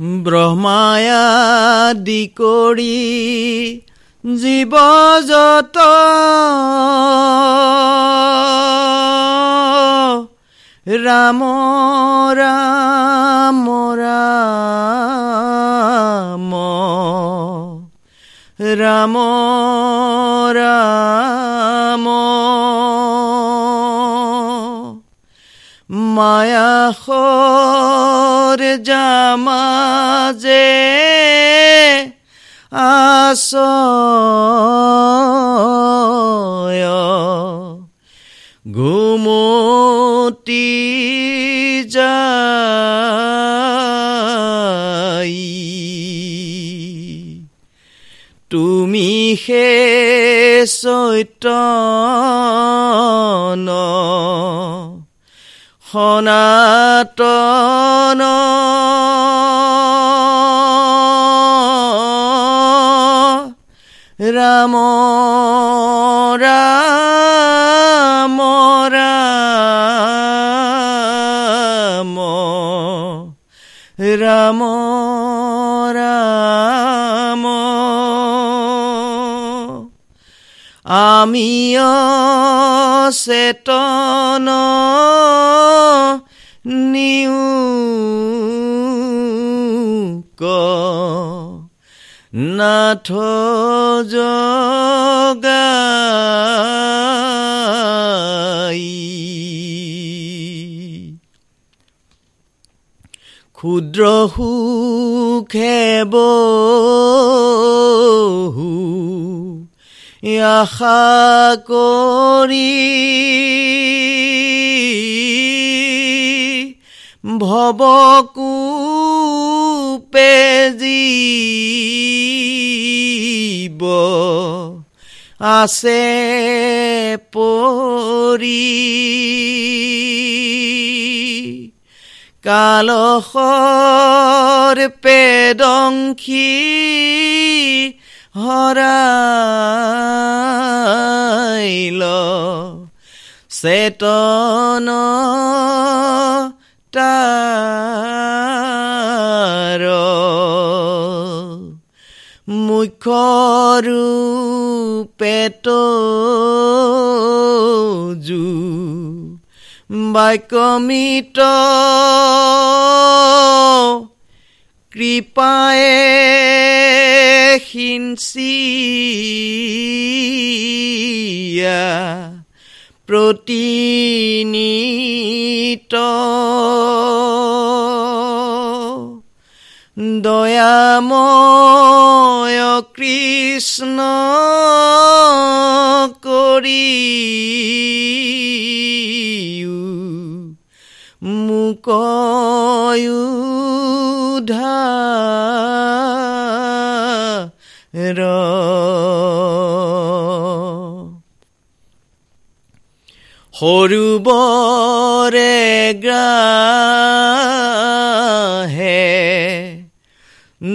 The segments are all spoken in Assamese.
ব্ৰহ্মায়াদি কৰি জীৱ যত ৰাম ৰাম ৰাম। ৰাম ৰাম। মায়াসৰ জামাজে আছয়। ঘুমতি যাই। তুমি সে চৈতন। সনাতন। ৰাম ৰাম ৰাম ৰাম ৰাম আমি চেতন নিউ ক। নাথ জগাই। ক্ষুদ্ৰ সুখেব আশা কৰি ভৱকূপেজীব আছে পৰি। কালসৰ পেদংখী হৰাইল চেতন তাৰ মুখ্যৰু পেট জু বাক্যমিত কৃপায়ে সিঞ্চিয়া প্ৰতিনীত দয়াময় কৃষ্ণ কৰি মুকয়ুধা সৰুবৰে গ্ৰাহে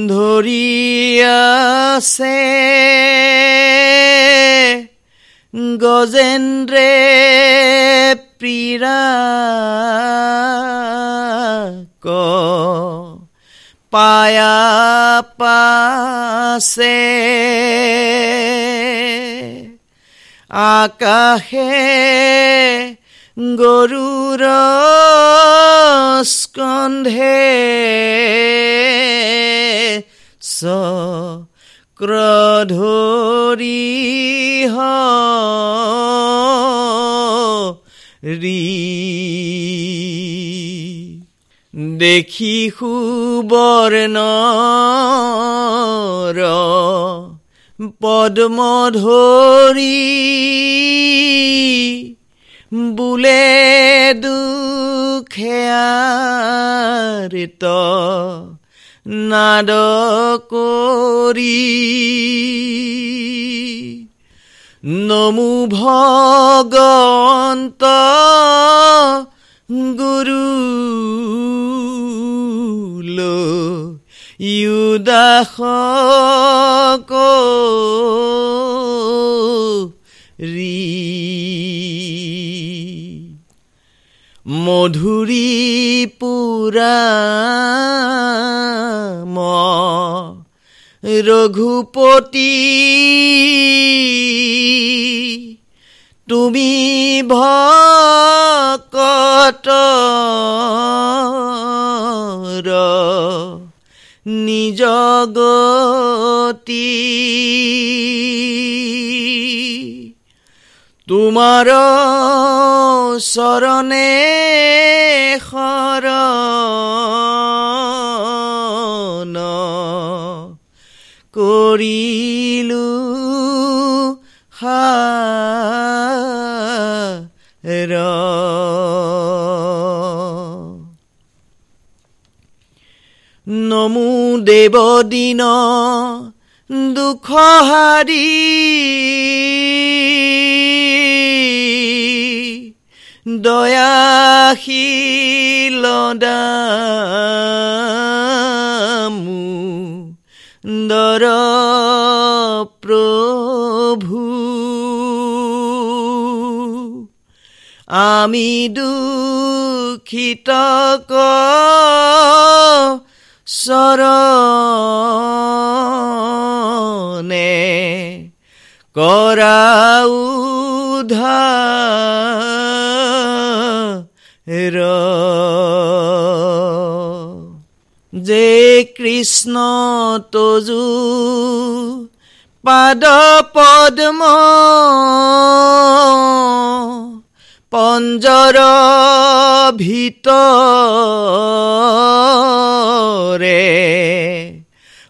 ধৰি আছে। গজেন্দ্ৰে প্ৰীৰা পায়া পাছে আকাশে গৰুৰ স্কন্ধে ক্ৰধৰি ৰি দেখি সুবৰ্ণ পদ্ম ধৰি বোলে দুখেয়াৰিত নাদ কৰি নমো ভগন্ত গুৰু ইউদাস ৰি মধুৰী পুৰা ৰঘুপতি তুমি ভকত নিজ গতি। তোমাৰ চৰণে শৰ কৰিলো নমো দেৱদিন দুখ হাৰি। দৰ প্ৰভু। আমি দুখিত চৰণে কৰা উধাৰ যে কৃষ্ণ তজু পাদ পদ্ম পঞ্জৰ ভিতৰে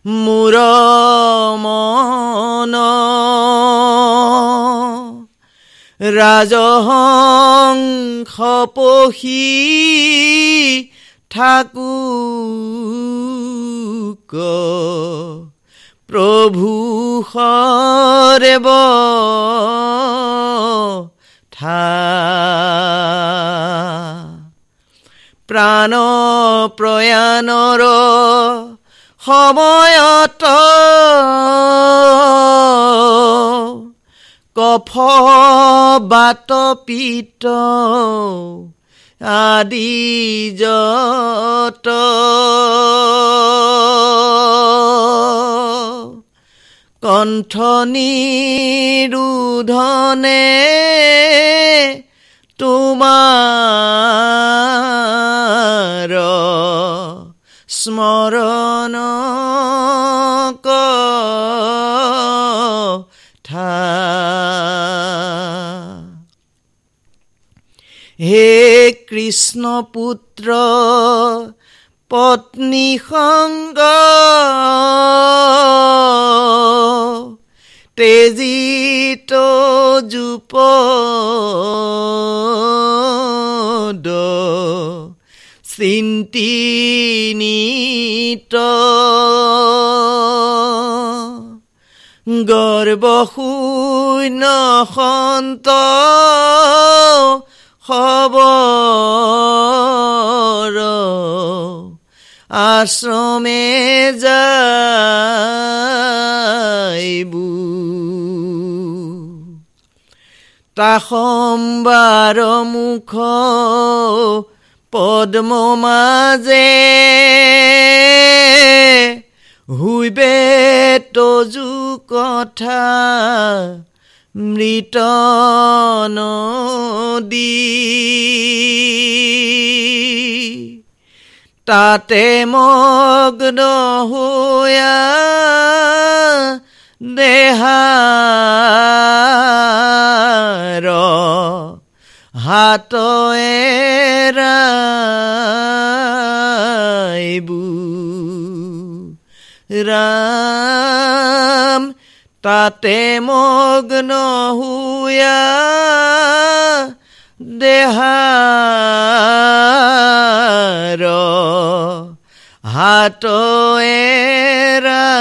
মূৰ মন ৰাজহংস পহী থাকো প্ৰভু সৰেব প্ৰাণ প্ৰয়াণৰ সময়ত কফ বাত পিত আদি যত কণ্ঠ নিৰোধনে তোমাৰ স্মৰণ হে কৃষ্ণ পুত্ৰ পত্নী সংগ তেজিত জুপ চিন্তিনিত গৰ্ব শূন্য সন্ত। খবৰ আশ্ৰমে যাইবু। তা সম্বাৰ মুখ পদ্ম মাজে হুইবে তজু কথা মৃত নদী। তাতে মগ্ন হোয়া দেহাৰ হাত এৰাইবু ৰাম তাতে মগ্ন হুয়া দেহাৰ হাত এৰাইবু